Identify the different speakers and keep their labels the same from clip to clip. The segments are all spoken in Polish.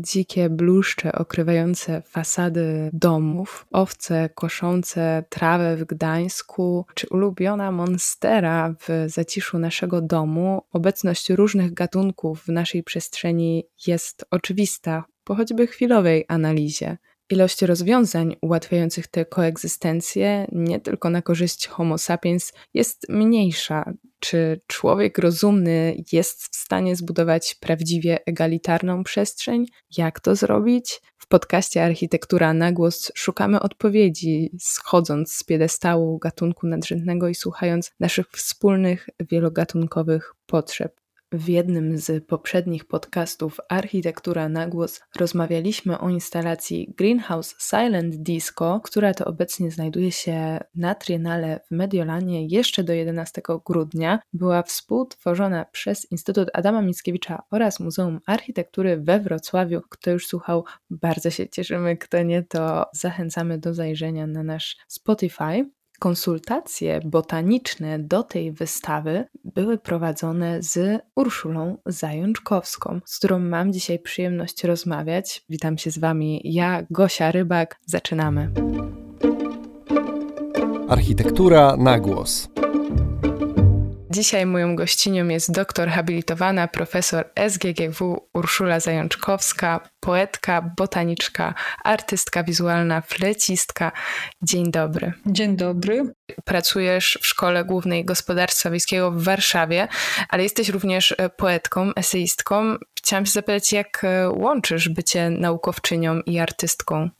Speaker 1: dzikie bluszcze okrywające fasady domów, owce koszące trawę w Gdańsku, czy ulubiona monstera w zaciszu naszego domu, obecność różnych gatunków w naszej przestrzeni jest oczywista po choćby chwilowej analizie. Ilość rozwiązań ułatwiających tę koegzystencję nie tylko na korzyść Homo sapiens jest mniejsza. Czy człowiek rozumny jest w stanie zbudować prawdziwie egalitarną przestrzeń? Jak to zrobić? W podcaście Architektura na głos szukamy odpowiedzi, schodząc z piedestału gatunku nadrzędnego i słuchając naszych wspólnych wielogatunkowych potrzeb. W jednym z poprzednich podcastów Architektura na głos rozmawialiśmy o instalacji Greenhouse Silent Disco, która to obecnie znajduje się na Triennale w Mediolanie jeszcze do 11 grudnia. Była współtworzona przez Instytut Adama Mickiewicza oraz Muzeum Architektury we Wrocławiu. Kto już słuchał, bardzo się cieszymy, kto nie, to zachęcamy do zajrzenia na nasz Spotify. Konsultacje botaniczne do tej wystawy były prowadzone z Urszulą Zajączkowską, z którą mam dzisiaj przyjemność rozmawiać. Witam się z Wami, ja, Gosia Rybak. Zaczynamy.
Speaker 2: Architektura na głos.
Speaker 1: Dzisiaj moją gościnią jest doktor habilitowana profesor SGGW Urszula Zajączkowska, poetka, botaniczka, artystka wizualna, flecistka. Dzień dobry.
Speaker 3: Dzień dobry.
Speaker 1: Pracujesz w Szkole Głównej Gospodarstwa Wiejskiego w Warszawie, ale jesteś również e, poetką, eseistką. Chciałam się zapytać, jak e, łączysz bycie naukowczynią i artystką?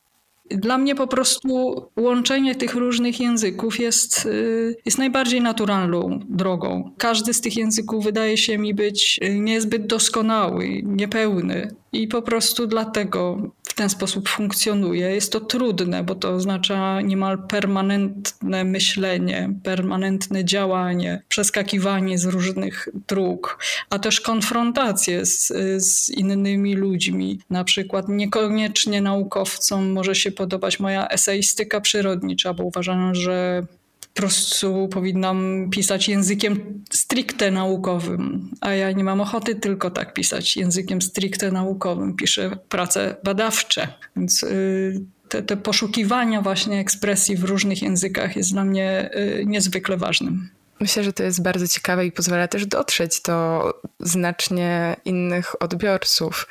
Speaker 3: Dla mnie po prostu łączenie tych różnych języków jest, y, jest najbardziej naturalną drogą. Każdy z tych języków wydaje się mi być y, niezbyt doskonały, niepełny. I po prostu dlatego w ten sposób funkcjonuje. Jest to trudne, bo to oznacza niemal permanentne myślenie, permanentne działanie, przeskakiwanie z różnych dróg, a też konfrontacje z, z innymi ludźmi. Na przykład niekoniecznie naukowcom może się podobać moja eseistyka przyrodnicza, bo uważam, że prostu powinnam pisać językiem stricte naukowym, a ja nie mam ochoty tylko tak pisać językiem stricte naukowym. Piszę prace badawcze, więc y, te, te poszukiwania właśnie ekspresji w różnych językach jest dla mnie y, niezwykle ważnym.
Speaker 1: Myślę, że to jest bardzo ciekawe i pozwala też dotrzeć do znacznie innych odbiorców.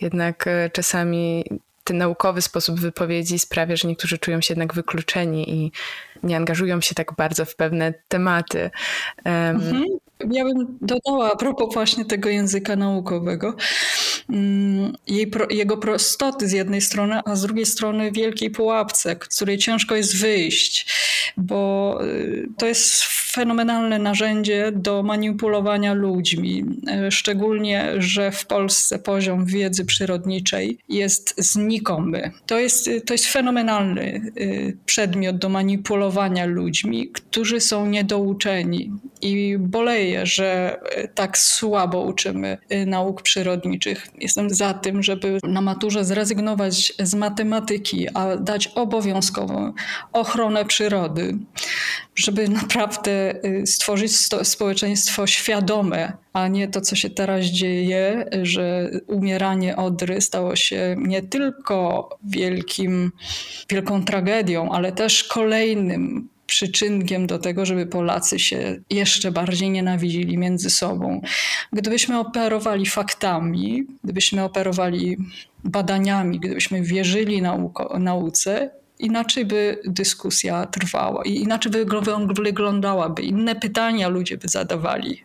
Speaker 1: Jednak y, czasami ten naukowy sposób wypowiedzi sprawia, że niektórzy czują się jednak wykluczeni i nie angażują się tak bardzo w pewne tematy.
Speaker 3: Mhm. Ja bym dodała a propos właśnie tego języka naukowego, mm, jej, jego prostoty z jednej strony, a z drugiej strony wielkiej pułapce, z której ciężko jest wyjść, bo y, to jest fenomenalne narzędzie do manipulowania ludźmi. Y, szczególnie, że w Polsce poziom wiedzy przyrodniczej jest znikomy. To jest, y, to jest fenomenalny przedmiot do manipulowania ludźmi, którzy są niedouczeni i boleje że tak słabo uczymy nauk przyrodniczych. Jestem za tym, żeby na maturze zrezygnować z matematyki, a dać obowiązkową ochronę przyrody, żeby naprawdę e, stworzyć społeczeństwo świadome, a nie to, co się teraz dzieje, że umieranie Odry stało się nie tylko wielkim, wielką tragedią, ale też kolejnym przyczynkiem do tego, żeby Polacy się jeszcze bardziej nienawidzili między sobą. Gdybyśmy operowali faktami, gdybyśmy operowali badaniami, gdybyśmy wierzyli nauko, nauce, inaczej by dyskusja trwała i inaczej by wyglądałaby, inne pytania ludzie by zadawali.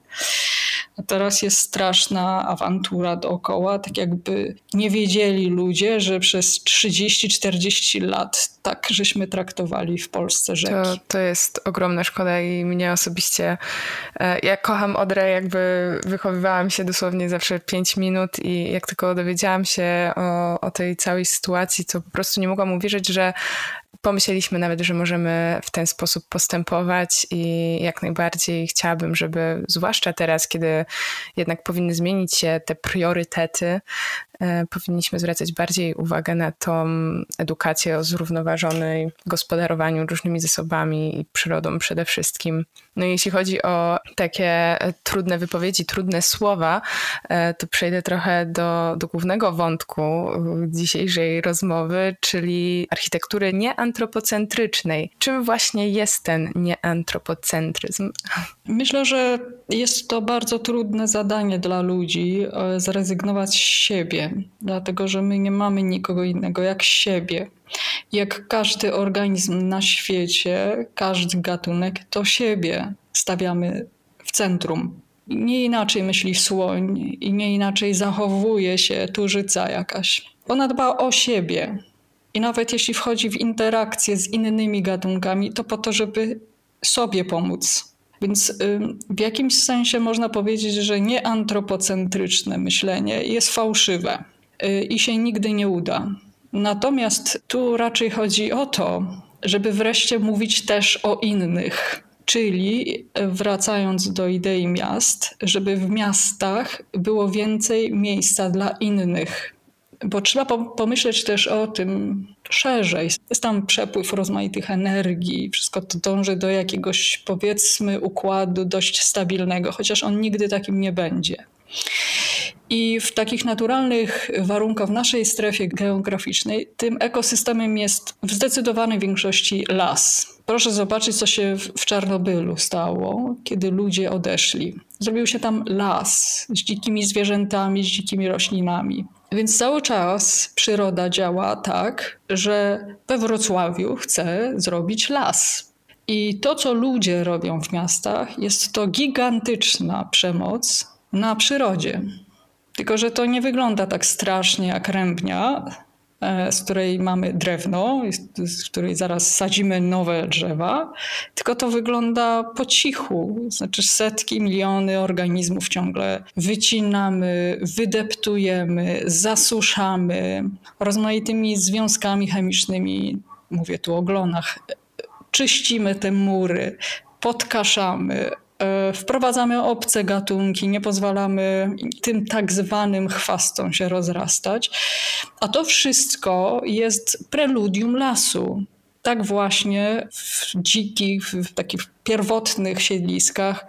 Speaker 3: Teraz jest straszna awantura dookoła, tak jakby nie wiedzieli ludzie, że przez 30-40 lat tak żeśmy traktowali w Polsce rzeki.
Speaker 1: To, to jest ogromna szkoda i mnie osobiście, e, ja kocham Odrę, jakby wychowywałam się dosłownie zawsze 5 minut i jak tylko dowiedziałam się o, o tej całej sytuacji, to po prostu nie mogłam uwierzyć, że pomyśleliśmy nawet, że możemy w ten sposób postępować i jak najbardziej chciałabym, żeby zwłaszcza teraz, kiedy jednak powinny zmienić się te priorytety, powinniśmy zwracać bardziej uwagę na tą edukację o zrównoważonej gospodarowaniu różnymi zasobami i przyrodą przede wszystkim. No jeśli chodzi o takie trudne wypowiedzi, trudne słowa, to przejdę trochę do, do głównego wątku dzisiejszej rozmowy, czyli architektury nieantropocentrycznej. Czym właśnie jest ten nieantropocentryzm?
Speaker 3: Myślę, że jest to bardzo trudne zadanie dla ludzi e, zrezygnować z siebie, dlatego że my nie mamy nikogo innego jak siebie. Jak każdy organizm na świecie, każdy gatunek, to siebie stawiamy w centrum. Nie inaczej myśli słoń i nie inaczej zachowuje się tużyca jakaś. Ona dba o siebie. I nawet jeśli wchodzi w interakcję z innymi gatunkami, to po to, żeby sobie pomóc. Więc w jakimś sensie można powiedzieć, że nieantropocentryczne myślenie jest fałszywe y, i się nigdy nie uda. Natomiast tu raczej chodzi o to, żeby wreszcie mówić też o innych. Czyli wracając do idei miast, żeby w miastach było więcej miejsca dla innych. Bo trzeba pomyśleć też o tym szerzej. Jest tam przepływ rozmaitych energii, wszystko to dąży do jakiegoś, powiedzmy, układu dość stabilnego, chociaż on nigdy takim nie będzie. I w takich naturalnych warunkach w naszej strefie geograficznej tym ekosystemem jest w zdecydowanej większości las. Proszę zobaczyć, co się w Czarnobylu stało, kiedy ludzie odeszli. Zrobił się tam las z dzikimi zwierzętami, z dzikimi roślinami. Więc cały czas przyroda działa tak, że we Wrocławiu chce zrobić las. I to, co ludzie robią w miastach, jest to gigantyczna przemoc na przyrodzie. Tylko, że to nie wygląda tak strasznie jak rębnia, z której mamy drewno, z której zaraz sadzimy nowe drzewa, tylko to wygląda po cichu. Znaczy setki, miliony organizmów ciągle wycinamy, wydeptujemy, zasuszamy rozmaitymi związkami chemicznymi, mówię tu o glonach, czyścimy te mury, podkaszamy, E, wprowadzamy obce gatunki, nie pozwalamy tym tak zwanym chwastom się rozrastać. A to wszystko jest preludium lasu. Tak właśnie w dzikich, w takich pierwotnych siedliskach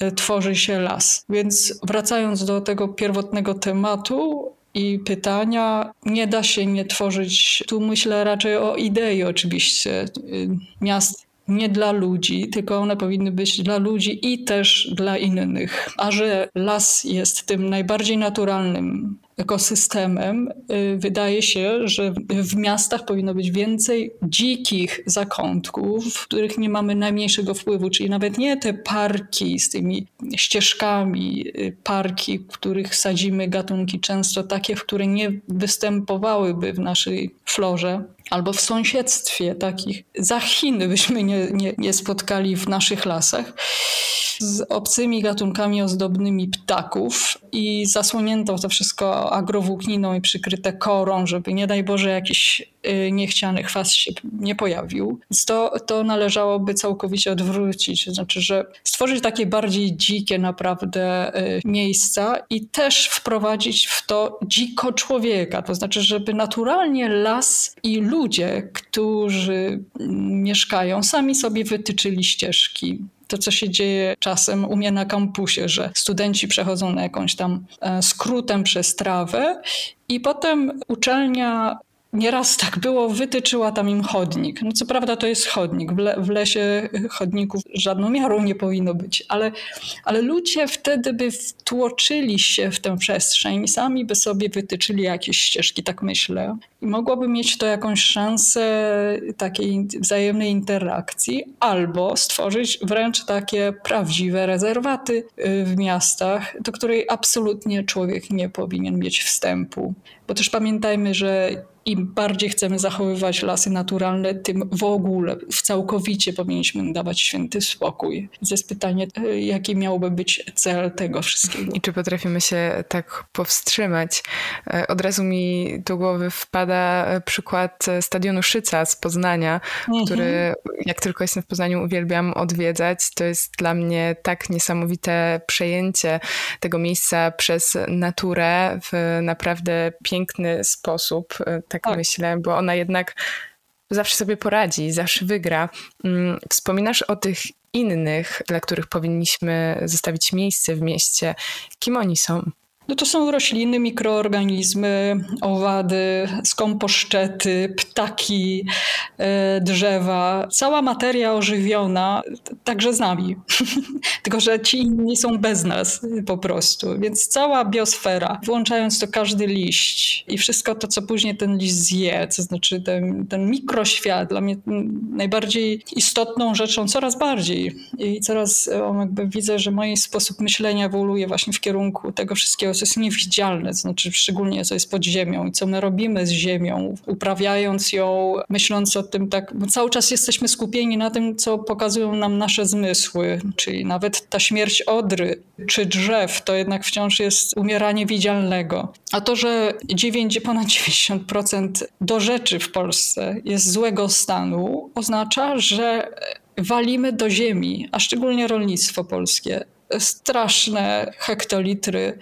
Speaker 3: e, tworzy się las. Więc wracając do tego pierwotnego tematu, i pytania. Nie da się nie tworzyć, tu myślę raczej o idei oczywiście, y, miast nie dla ludzi, tylko one powinny być dla ludzi i też dla innych. A że las jest tym najbardziej naturalnym ekosystemem, y, wydaje się, że w miastach powinno być więcej dzikich zakątków, w których nie mamy najmniejszego wpływu, czyli nawet nie te parki z tymi ścieżkami, y, parki, w których sadzimy gatunki często takie, w które nie występowałyby w naszej florze, albo w sąsiedztwie takich. Za Chiny byśmy nie, nie, nie spotkali w naszych lasach. Z obcymi gatunkami ozdobnymi ptaków i zasłonięto to wszystko agrowłókniną i przykryte korą, żeby nie daj Boże jakiś y, niechciany chwast się nie pojawił. Więc to, to należałoby całkowicie odwrócić. To znaczy, że stworzyć takie bardziej dzikie naprawdę y, miejsca i też wprowadzić w to dziko człowieka. To znaczy, żeby naturalnie las i ludzie, którzy mm, mieszkają, sami sobie wytyczyli ścieżki to, co się dzieje czasem u mnie na kampusie, że studenci przechodzą na jakąś tam e, skrótem przez trawę i potem uczelnia nieraz tak było, wytyczyła tam im chodnik. No co prawda to jest chodnik, w, le, w lesie chodników żadną miarą nie powinno być, ale, ale ludzie wtedy by wtłoczyli się w tę przestrzeń i sami by sobie wytyczyli jakieś ścieżki, tak myślę. I mogłoby mieć to jakąś szansę takiej wzajemnej interakcji, albo stworzyć wręcz takie prawdziwe rezerwaty y, w miastach, do której absolutnie człowiek nie powinien mieć wstępu. Bo też pamiętajmy, że im bardziej chcemy zachowywać lasy naturalne, tym w ogóle, w całkowicie powinniśmy dawać święty spokój. Więc jest pytanie, e, jaki miałby być cel tego wszystkiego.
Speaker 1: I czy potrafimy się tak powstrzymać? E, od razu mi do głowy wpada przykład stadionu Szyca z Poznania, mhm. który jak tylko jestem w Poznaniu uwielbiam odwiedzać. To jest dla mnie tak niesamowite przejęcie tego miejsca przez naturę w naprawdę piękny sposób, e, tak, tak. myślę, bo ona jednak zawsze sobie poradzi, zawsze wygra. Mm, wspominasz o tych innych, dla których powinniśmy zostawić miejsce w mieście. Kim oni są?
Speaker 3: No to są rośliny, mikroorganizmy, owady, skąposzczety, ptaki, e, drzewa. Cała materia ożywiona, także z nami. Tylko, że ci inni są bez nas po prostu. Więc cała biosfera, włączając to każdy liść i wszystko to, co później ten liść zje, to znaczy ten, ten mikroświat, dla mnie najbardziej istotną rzeczą, coraz bardziej. I coraz jakby widzę, że mój sposób myślenia ewoluuje właśnie w kierunku tego wszystkiego, co jest niewidzialne, to znaczy szczególnie co jest pod ziemią i co my robimy z ziemią, uprawiając ją, myśląc o tym tak, bo cały czas jesteśmy skupieni na tym, co pokazują nam nasze zmysły, czyli nawet ta śmierć odry czy drzew, to jednak wciąż jest umieranie widzialnego. A to, że 9, ponad 90% do rzeczy w Polsce jest złego stanu, oznacza, że walimy do ziemi, a szczególnie rolnictwo polskie, straszne hektolitry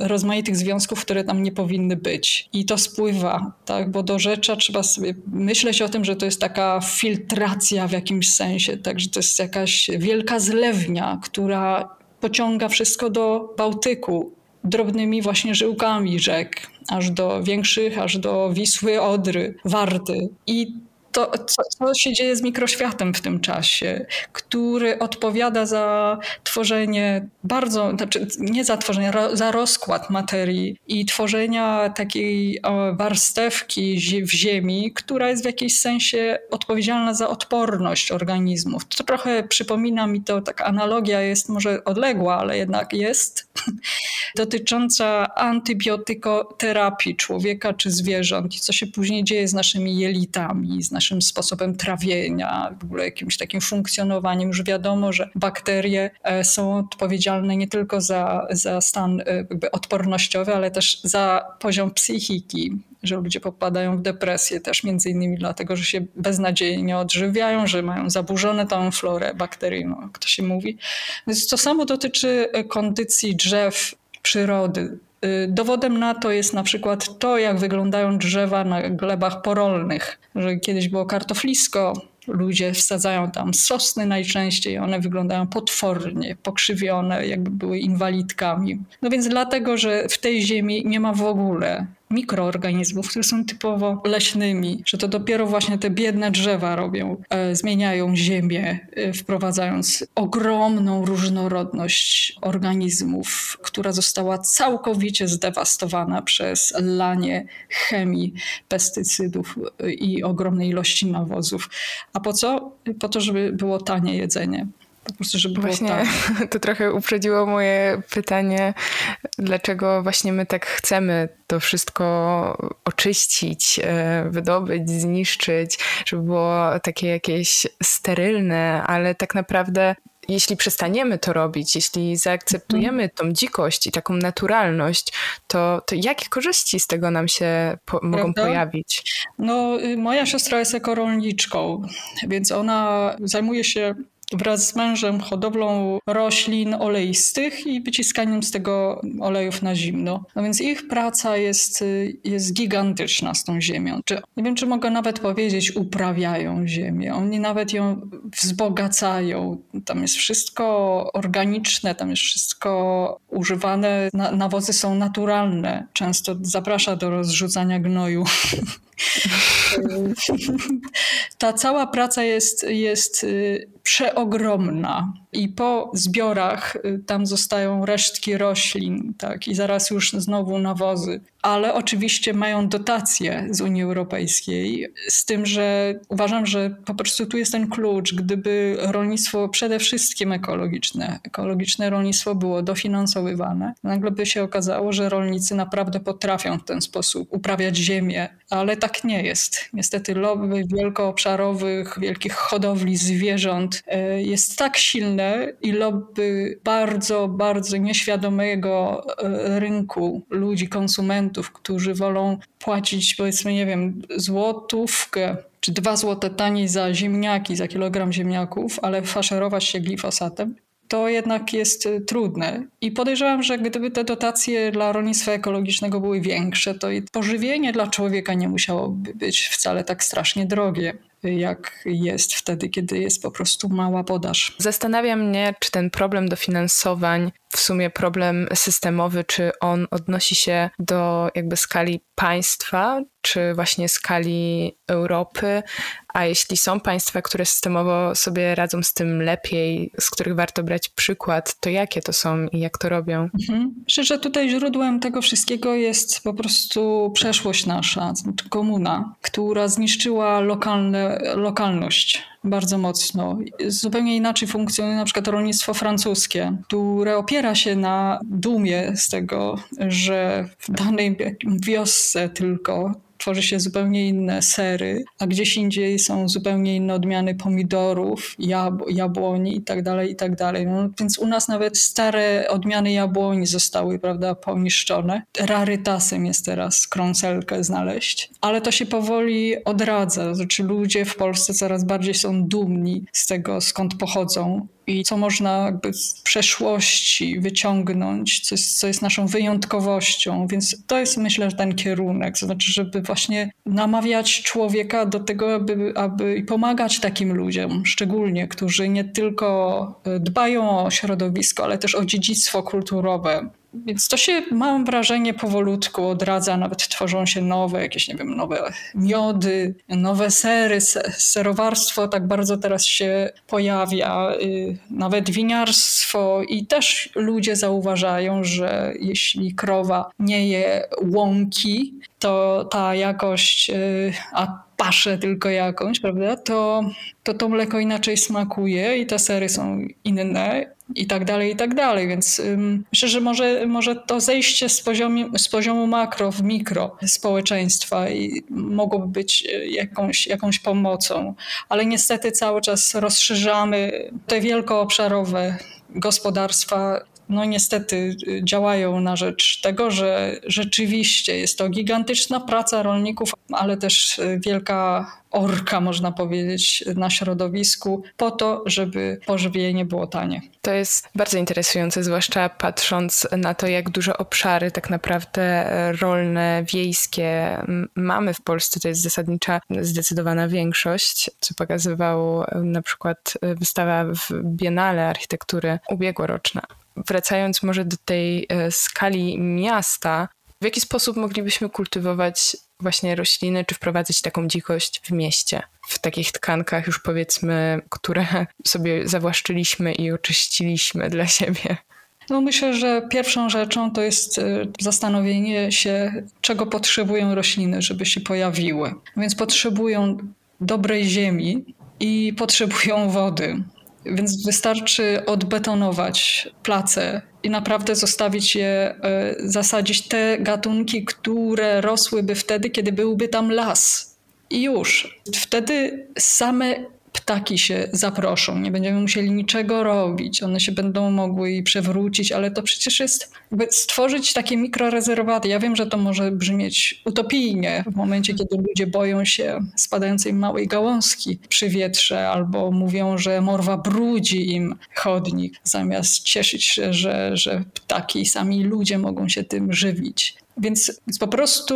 Speaker 3: y, rozmaitych związków, które tam nie powinny być. I to spływa, tak? bo do rzecza trzeba sobie myśleć o tym, że to jest taka filtracja w jakimś sensie, tak? że to jest jakaś wielka zlewnia, która pociąga wszystko do Bałtyku drobnymi właśnie żyłkami rzek, aż do większych, aż do Wisły, Odry, Warty. I to, co, co, się dzieje z mikroświatem w tym czasie, który odpowiada za tworzenie bardzo, znaczy nie za tworzenie, za rozkład materii i tworzenia takiej warstewki w ziemi, która jest w jakimś sensie odpowiedzialna za odporność organizmów. To trochę przypomina mi to, taka analogia jest może odległa, ale jednak jest, dotycząca antybiotykoterapii człowieka czy zwierząt i co się później dzieje z naszymi jelitami, z naszym sposobem trawienia, w ogóle jakimś takim funkcjonowaniem. Już wiadomo, że bakterie e, są odpowiedzialne nie tylko za, za stan e, odpornościowy, ale też za poziom psychiki że ludzie popadają w depresję też między innymi dlatego, że się beznadziejnie odżywiają, że mają zaburzone tą florę bakteryjną, jak to się mówi. Więc to samo dotyczy e, kondycji drzew przyrody. Y, dowodem na to jest na przykład to, jak wyglądają drzewa na glebach porolnych, że kiedyś było kartoflisko, ludzie wsadzają tam sosny najczęściej, one wyglądają potwornie, pokrzywione, jakby były inwalidkami. No więc dlatego, że w tej ziemi nie ma w ogóle mikroorganizmów, które są typowo leśnymi, że to dopiero właśnie te biedne drzewa robią, e, zmieniają ziemię, e, wprowadzając ogromną różnorodność organizmów, która została całkowicie zdewastowana przez lanie chemii, pestycydów e, i ogromnej ilości nawozów. A po co? Po to, żeby było tanie jedzenie. Po prostu, żeby
Speaker 1: właśnie tak. to trochę uprzedziło moje pytanie, dlaczego właśnie my tak chcemy to wszystko oczyścić, e, wydobyć, zniszczyć, żeby było takie jakieś sterylne, ale tak naprawdę jeśli przestaniemy to robić, jeśli zaakceptujemy mhm. tą dzikość i taką naturalność, to, to jakie korzyści z tego nam się po, mogą pojawić?
Speaker 3: No, y, moja siostra jest ekorolniczką, więc ona zajmuje się wraz z mężem hodowlą roślin oleistych i wyciskaniem z tego olejów na zimno. No więc ich praca jest, jest gigantyczna z tą ziemią. Czy, nie wiem, czy mogę nawet powiedzieć, uprawiają ziemię. Oni nawet ją wzbogacają. Tam jest wszystko organiczne, tam jest wszystko używane. Na, nawozy są naturalne. Często zaprasza do rozrzucania gnoju. Ta cała praca jest, jest y, przeogromna i po zbiorach y, tam zostają resztki roślin, tak, i zaraz już znowu nawozy. Ale oczywiście mają dotacje z Unii Europejskiej, z tym, że uważam, że po prostu tu jest ten klucz. Gdyby rolnictwo przede wszystkim ekologiczne, ekologiczne rolnictwo było dofinansowywane, nagle by się okazało, że rolnicy naprawdę potrafią w ten sposób uprawiać ziemię, ale ta tak nie jest. Niestety lobby wielkoobszarowych, wielkich hodowli zwierząt e, jest tak silne i lobby bardzo, bardzo nieświadomego e, rynku ludzi, konsumentów, którzy wolą płacić powiedzmy, nie wiem, złotówkę czy dwa złote taniej za ziemniaki, za kilogram ziemniaków, ale faszerować się glifosatem, to jednak jest y, trudne. I podejrzewam, że gdyby te dotacje dla rolnictwa ekologicznego były większe, to i pożywienie dla człowieka nie musiałoby być wcale tak strasznie drogie jak jest wtedy, kiedy jest po prostu mała podaż.
Speaker 1: Zastanawia mnie, czy ten problem dofinansowań, w sumie problem systemowy, czy on odnosi się do jakby skali państwa, czy właśnie skali Europy, a jeśli są państwa, które systemowo sobie radzą z tym lepiej, z których warto brać przykład, to jakie to są i jak to robią?
Speaker 3: Mhm. Myślę, że tutaj źródłem tego wszystkiego jest po prostu przeszłość nasza, komuna, która zniszczyła lokalne, lokalność bardzo mocno. Zupełnie inaczej funkcjonuje na przykład rolnictwo francuskie, które opiera się na dumie z tego, że w danej wiosce tylko tworzy się zupełnie inne sery, a gdzieś indziej są zupełnie inne odmiany pomidorów, jab jabłoni itd., tak itd. Tak no, więc u nas nawet stare odmiany jabłoni zostały, prawda, poniszczone. Rarytasem jest teraz krąselkę znaleźć, ale to się powoli odradza. Znaczy ludzie w Polsce coraz bardziej są dumni z tego, skąd pochodzą i co można jakby z przeszłości wyciągnąć, co jest, co jest naszą wyjątkowością. Więc to jest myślę, że ten kierunek, to znaczy, żeby właśnie namawiać człowieka do tego, aby, aby pomagać takim ludziom, szczególnie, którzy nie tylko dbają o środowisko, ale też o dziedzictwo kulturowe, więc to się, mam wrażenie, powolutku odradza, nawet tworzą się nowe, jakieś, nie wiem, nowe miody, nowe sery, serowarstwo tak bardzo teraz się pojawia, y, nawet winiarstwo. I też ludzie zauważają, że jeśli krowa nie je łąki, to ta jakość, y, a paszę tylko jakąś, prawda, to, to to mleko inaczej smakuje i te sery są inne i tak dalej, i tak dalej. Więc ym, myślę, że może, może to zejście z poziomu, z poziomu makro w mikro społeczeństwa i mogłoby być y, jakąś, jakąś pomocą. Ale niestety cały czas rozszerzamy te wielkoobszarowe gospodarstwa no niestety y, działają na rzecz tego, że rzeczywiście jest to gigantyczna praca rolników, ale też y, wielka orka, można powiedzieć, na środowisku, po to, żeby pożywienie było tanie.
Speaker 1: To jest bardzo interesujące, zwłaszcza patrząc na to, jak duże obszary tak naprawdę e, rolne, wiejskie mamy w Polsce. To jest zasadnicza, zdecydowana większość, co pokazywał e, na przykład e, wystawa w Biennale Architektury ubiegłoroczna wracając może do tej e, skali miasta, w jaki sposób moglibyśmy kultywować właśnie rośliny, czy wprowadzać taką dzikość w mieście? W takich tkankach już powiedzmy, które sobie zawłaszczyliśmy i oczyściliśmy dla siebie.
Speaker 3: No myślę, że pierwszą rzeczą to jest e, zastanowienie się, czego potrzebują rośliny, żeby się pojawiły. Więc potrzebują dobrej ziemi i potrzebują wody. Więc wystarczy odbetonować place i naprawdę zostawić je, e, zasadzić te gatunki, które rosłyby wtedy, kiedy byłby tam las. I już. Wtedy same ptaki się zaproszą, nie będziemy musieli niczego robić, one się będą mogły przewrócić, ale to przecież jest stworzyć takie mikrorezerwaty. Ja wiem, że to może brzmieć utopijnie w momencie, kiedy ludzie boją się spadającej małej gałązki przy wietrze albo mówią, że morwa brudzi im chodnik, zamiast cieszyć się, że, że ptaki i sami ludzie mogą się tym żywić. Więc, więc po prostu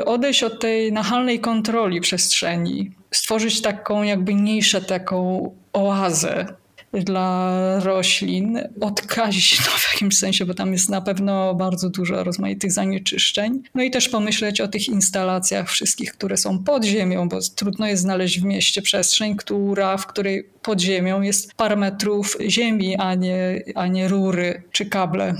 Speaker 3: y, odejść od tej nachalnej kontroli przestrzeni, stworzyć taką jakby niszę, taką oazę dla roślin, odkazić to w jakimś sensie, bo tam jest na pewno bardzo dużo rozmaitych zanieczyszczeń. No i też pomyśleć o tych instalacjach wszystkich, które są pod ziemią, bo trudno jest znaleźć w mieście przestrzeń, która, w której pod ziemią jest parę metrów ziemi, a nie, a nie rury czy kable.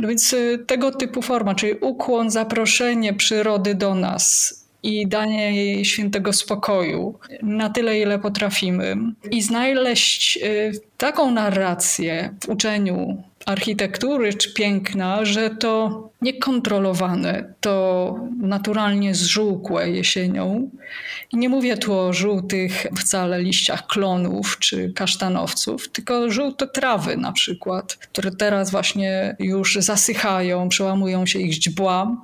Speaker 3: No więc tego typu forma, czyli ukłon, zaproszenie przyrody do nas, i danie jej świętego spokoju na tyle, ile potrafimy. I znaleźć y, taką narrację w uczeniu architektury czy piękna, że to niekontrolowane, to naturalnie zżółkłe jesienią. I nie mówię tu o żółtych wcale liściach klonów czy kasztanowców, tylko żółte trawy na przykład, które teraz właśnie już zasychają, przełamują się ich źdźbła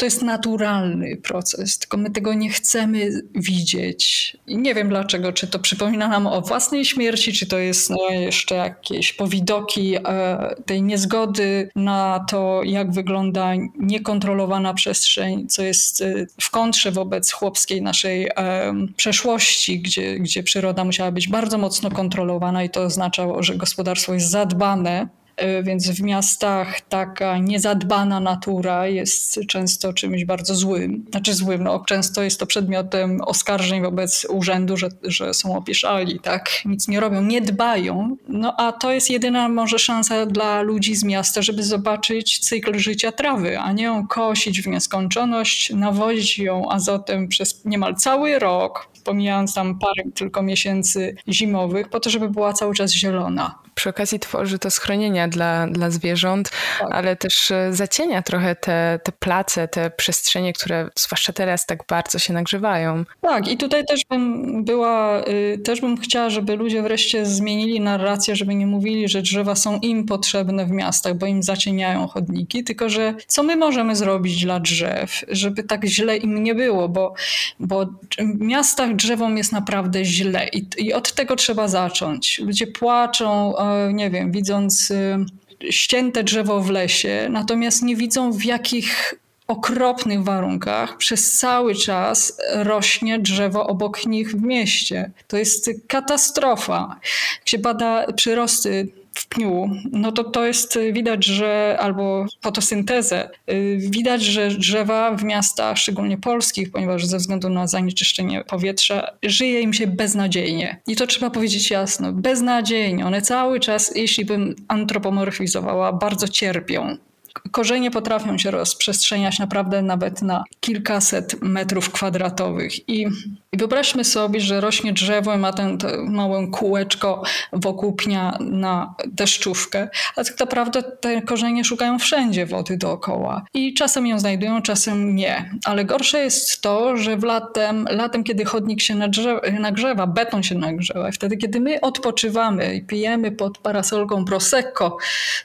Speaker 3: to jest naturalny proces, tylko my tego nie chcemy widzieć. I nie wiem dlaczego, czy to przypomina nam o własnej śmierci, czy to jest no, jeszcze jakieś powidoki e, tej niezgody na to, jak wygląda niekontrolowana przestrzeń, co jest e, w kontrze wobec chłopskiej naszej e, przeszłości, gdzie, gdzie przyroda musiała być bardzo mocno kontrolowana i to oznaczało, że gospodarstwo jest zadbane więc w miastach taka niezadbana natura jest często czymś bardzo złym. Znaczy złym, no często jest to przedmiotem oskarżeń wobec urzędu, że, że są opieszali, tak? Nic nie robią, nie dbają. No a to jest jedyna może szansa dla ludzi z miasta, żeby zobaczyć cykl życia trawy, a nie ją kosić w nieskończoność, nawozić ją azotem przez niemal cały rok, pomijając tam parę tylko miesięcy zimowych, po to, żeby była cały czas zielona.
Speaker 1: Przy okazji tworzy to schronienia dla, dla zwierząt, tak. ale też e, zacienia trochę te, te place, te przestrzenie, które zwłaszcza teraz tak bardzo się nagrzewają.
Speaker 3: Tak, i tutaj też bym była, y, też bym chciała, żeby ludzie wreszcie zmienili narrację, żeby nie mówili, że drzewa są im potrzebne w miastach, bo im zacieniają chodniki, tylko że co my możemy zrobić dla drzew, żeby tak źle im nie było, bo, bo w miastach drzewom jest naprawdę źle i, i od tego trzeba zacząć. Ludzie płaczą, e, nie wiem, widząc y, ścięte drzewo w lesie, natomiast nie widzą w jakich okropnych warunkach przez cały czas rośnie drzewo obok nich w mieście. To jest katastrofa. Jak się bada przyrosty w pniu, no to to jest widać, że albo fotosyntezę, y, widać, że drzewa w miastach, szczególnie polskich, ponieważ ze względu na zanieczyszczenie powietrza, żyje im się beznadziejnie. I to trzeba powiedzieć jasno, beznadziejnie. One cały czas, jeśli bym antropomorfizowała, bardzo cierpią korzenie potrafią się rozprzestrzeniać naprawdę nawet na kilkaset metrów kwadratowych. I, i wyobraźmy sobie, że rośnie drzewo i ma ten, małe kółeczko wokół pnia na deszczówkę, a tak naprawdę te korzenie szukają wszędzie wody dookoła. I czasem ją znajdują, czasem nie. Ale gorsze jest to, że w latem, latem kiedy chodnik się nagrzewa, beton się nagrzewa, i wtedy kiedy my odpoczywamy i pijemy pod parasolką Prosecco,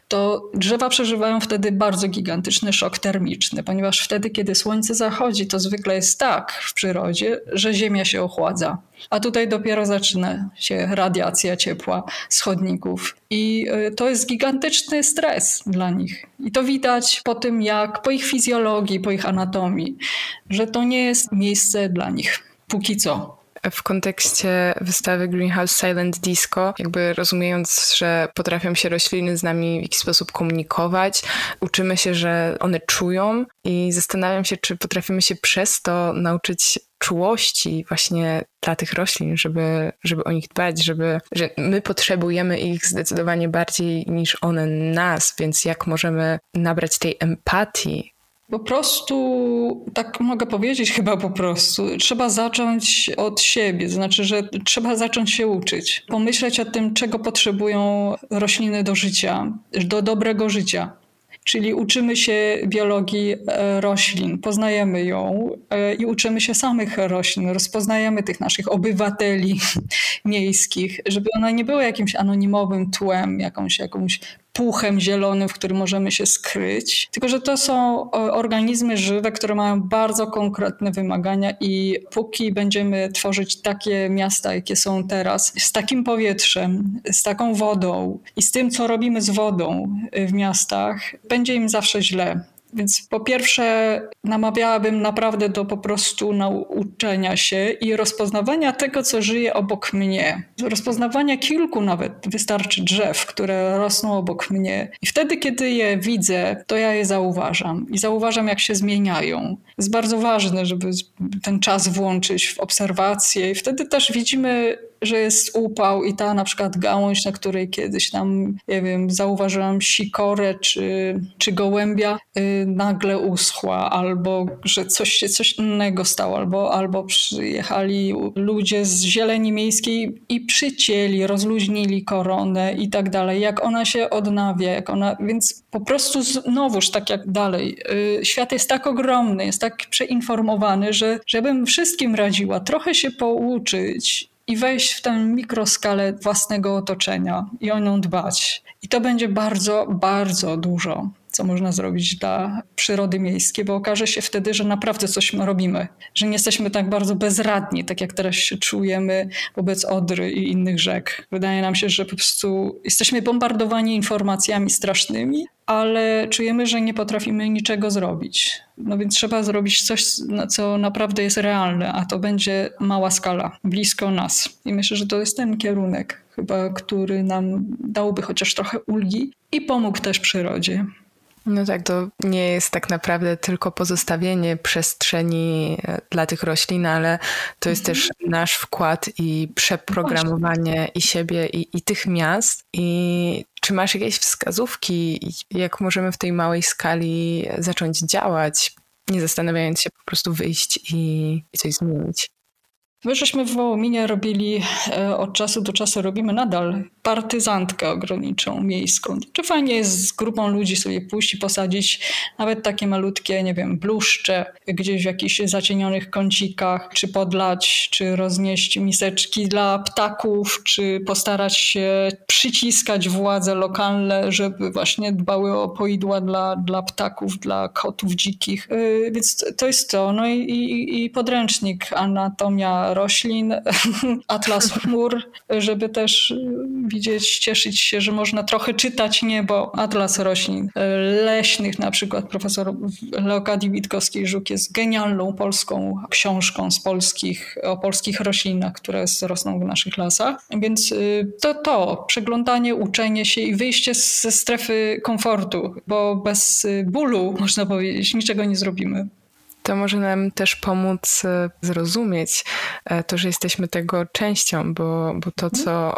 Speaker 3: to drzewa przeżywają wtedy bardzo gigantyczny szok termiczny, ponieważ wtedy, kiedy słońce zachodzi, to zwykle jest tak w przyrodzie, że Ziemia się ochładza. A tutaj dopiero zaczyna się radiacja ciepła z chodników. I y, to jest gigantyczny stres dla nich. I to widać po tym, jak po ich fizjologii, po ich anatomii, że to nie jest miejsce dla nich. Póki co
Speaker 1: w kontekście wystawy Greenhouse Silent Disco, jakby rozumiejąc, że potrafią się rośliny z nami w jakiś sposób komunikować, uczymy się, że one czują i zastanawiam się, czy potrafimy się przez to nauczyć czułości właśnie dla tych roślin, żeby, żeby o nich dbać, żeby, że my potrzebujemy ich zdecydowanie bardziej niż one nas, więc jak możemy nabrać tej empatii
Speaker 3: po prostu, tak mogę powiedzieć chyba po prostu, trzeba zacząć od siebie, znaczy, że trzeba zacząć się uczyć, pomyśleć o tym, czego potrzebują rośliny do życia, do dobrego życia. Czyli uczymy się biologii e, roślin, poznajemy ją e, i uczymy się samych roślin, rozpoznajemy tych naszych obywateli miejskich, żeby one nie były jakimś anonimowym tłem, jakąś, jakąś puchem zielonym, w którym możemy się skryć. Tylko, że to są organizmy żywe, które mają bardzo konkretne wymagania i póki będziemy tworzyć takie miasta, jakie są teraz, z takim powietrzem, z taką wodą i z tym, co robimy z wodą w miastach, będzie im zawsze źle. Więc po pierwsze, namawiałabym naprawdę do po prostu nauczenia się i rozpoznawania tego, co żyje obok mnie. Rozpoznawania kilku nawet wystarczy drzew, które rosną obok mnie. I wtedy, kiedy je widzę, to ja je zauważam. I zauważam, jak się zmieniają. Jest bardzo ważne, żeby ten czas włączyć w obserwację, i wtedy też widzimy że jest upał i ta na przykład gałąź, na której kiedyś tam, nie wiem, zauważyłam sikorę czy, czy gołębia, yy, nagle uschła, albo że coś się coś innego stało, albo, albo przyjechali ludzie z zieleni miejskiej i przycięli, rozluźnili koronę i tak dalej. Jak ona się odnawia, jak ona, więc po prostu znowuż tak jak dalej. Yy, świat jest tak ogromny, jest tak przeinformowany, że żebym wszystkim radziła trochę się pouczyć i wejść w tę mikroskalę własnego otoczenia i o nią dbać. I to będzie bardzo, bardzo dużo, co można zrobić dla przyrody miejskiej, bo okaże się wtedy, że naprawdę coś robimy, że nie jesteśmy tak bardzo bezradni, tak jak teraz się czujemy wobec Odry i innych rzek. Wydaje nam się, że po prostu jesteśmy bombardowani informacjami strasznymi, ale czujemy, że nie potrafimy niczego zrobić. No więc trzeba zrobić coś, co naprawdę jest realne, a to będzie mała skala, blisko nas. I myślę, że to jest ten kierunek, chyba, który nam dałby chociaż trochę ulgi i pomógł też przyrodzie.
Speaker 1: No tak, to nie jest tak naprawdę tylko pozostawienie przestrzeni e, dla tych roślin, ale to jest mhm. też nasz wkład i przeprogramowanie i siebie, i, i tych miast. I czy masz jakieś wskazówki, jak możemy w tej małej skali zacząć działać, nie zastanawiając się, po prostu wyjść i, i coś zmienić?
Speaker 3: My żeśmy w Wołominie robili, e, od czasu do czasu robimy nadal partyzantkę ograniczą miejską. Czy fajnie jest z grupą ludzi sobie pójść i posadzić nawet takie malutkie, nie wiem, bluszcze gdzieś w jakichś zacienionych kącikach, czy podlać, czy roznieść miseczki dla ptaków, czy postarać się przyciskać władze lokalne, żeby właśnie dbały o poidła dla, dla ptaków, dla kotów dzikich. E, więc to jest to. No i, i, i podręcznik Anatomia roślin, atlas chmur, żeby też widzieć, cieszyć się, że można trochę czytać niebo, atlas roślin leśnych, na przykład profesor Leokadii Witkowskiej-Żuk jest genialną polską książką z polskich, o polskich roślinach, które rosną w naszych lasach. Więc y, to to, przeglądanie, uczenie się i wyjście ze strefy komfortu, bo bez y, bólu, można powiedzieć, niczego nie zrobimy
Speaker 1: to może nam też pomóc e, zrozumieć e, to, że jesteśmy tego częścią, bo, bo to, co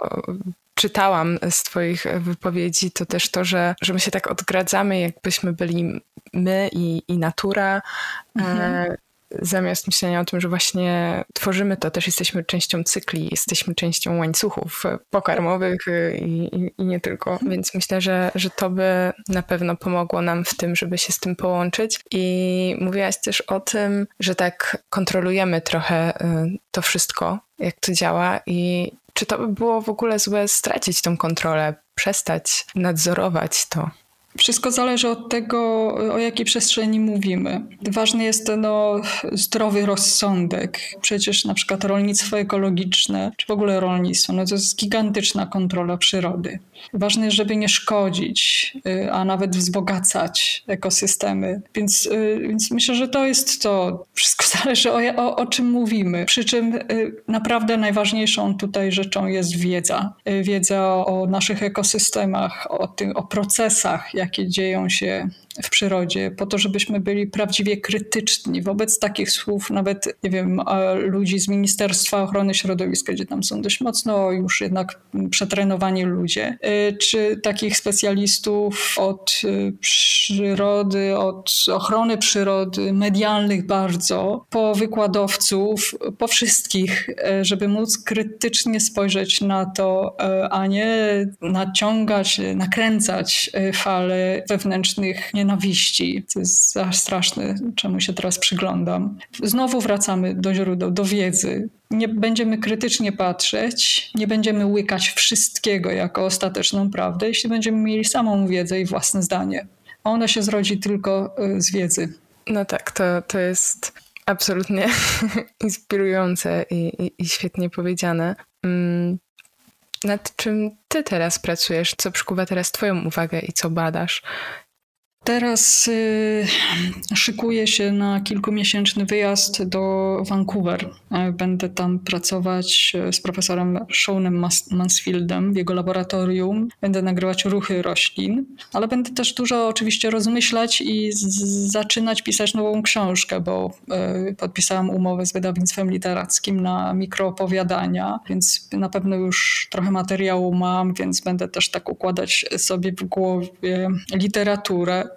Speaker 1: czytałam z Twoich wypowiedzi, to też to, że, że my się tak odgradzamy, jakbyśmy byli my i, i natura. E, mhm zamiast myślenia o tym, że właśnie tworzymy to, też jesteśmy częścią cykli, jesteśmy częścią łańcuchów pokarmowych i, i, i, nie tylko. Więc myślę, że, że to by na pewno pomogło nam w tym, żeby się z tym połączyć. I mówiłaś też o tym, że tak kontrolujemy trochę y, to wszystko, jak to działa i czy to by było w ogóle złe stracić tą kontrolę, przestać nadzorować to?
Speaker 3: Wszystko zależy od tego, o jakiej przestrzeni mówimy. Ważny jest no, zdrowy rozsądek. Przecież na przykład rolnictwo ekologiczne, czy w ogóle rolnictwo, no to jest gigantyczna kontrola przyrody. Ważne jest, żeby nie szkodzić, y, a nawet wzbogacać ekosystemy. Więc, y, więc myślę, że to jest to. Wszystko zależy o, o, o czym mówimy. Przy czym y, naprawdę najważniejszą tutaj rzeczą jest wiedza. Wiedza o, naszych ekosystemach, o, tym, o procesach, jakie dzieją się przyrodzie, po to, żebyśmy byli prawdziwie krytyczni wobec takich słów, nawet, nie wiem, ludzi z Ministerstwa Ochrony Środowiska, gdzie tam są dość mocno już jednak przetrenowani ludzie, y, czy takich specjalistów od y, przyrody, od ochrony przyrody, medialnych bardzo, po wykładowców, po wszystkich, y, żeby móc krytycznie spojrzeć na to, a nie naciągać, nakręcać fale wewnętrznych nienawiści nienawiści. To jest straszne, czemu się teraz przyglądam. Znowu wracamy do źródeł, do wiedzy. Nie będziemy krytycznie patrzeć, nie będziemy łykać wszystkiego jako ostateczną prawdę, jeśli będziemy mieli samą wiedzę i własne zdanie. Ona się zrodzi tylko y, z wiedzy.
Speaker 1: No tak, to, to jest absolutnie inspirujące i, i, i świetnie powiedziane. Mm, nad czym ty teraz pracujesz? Co przykuwa teraz twoją uwagę i co badasz?
Speaker 3: Teraz y, szykuję się na kilkumiesięczny wyjazd do Vancouver. E, będę tam pracować e, z profesorem Seanem Mansfieldem w jego laboratorium. Będę nagrywać ruchy roślin, ale będę też dużo oczywiście rozmyślać i zaczynać pisać nową książkę, bo y, podpisałam umowę z wydawnictwem literackim na mikroopowiadania, więc na pewno już trochę materiału mam, więc będę też tak układać sobie w głowie literaturę.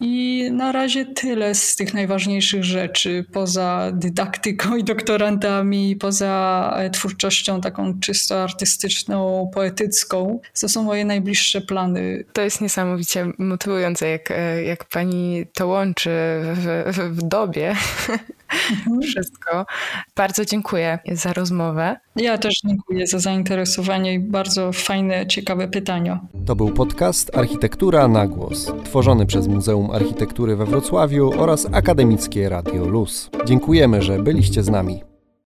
Speaker 3: I na razie tyle z tych najważniejszych rzeczy, poza dydaktyką i doktorantami, poza e, twórczością taką czysto artystyczną, poetycką. To są moje najbliższe plany.
Speaker 1: To jest niesamowicie motywujące, jak, e, jak pani to łączy w, w, w dobie. Mhm. Wszystko. Bardzo dziękuję za rozmowę.
Speaker 3: Ja też dziękuję za zainteresowanie i bardzo fajne, ciekawe pytania.
Speaker 2: To był podcast Architektura na głos, tworzony przez Architektury we Wrocławiu oraz Akademickie Radio Luz. Dziękujemy, że byliście z nami.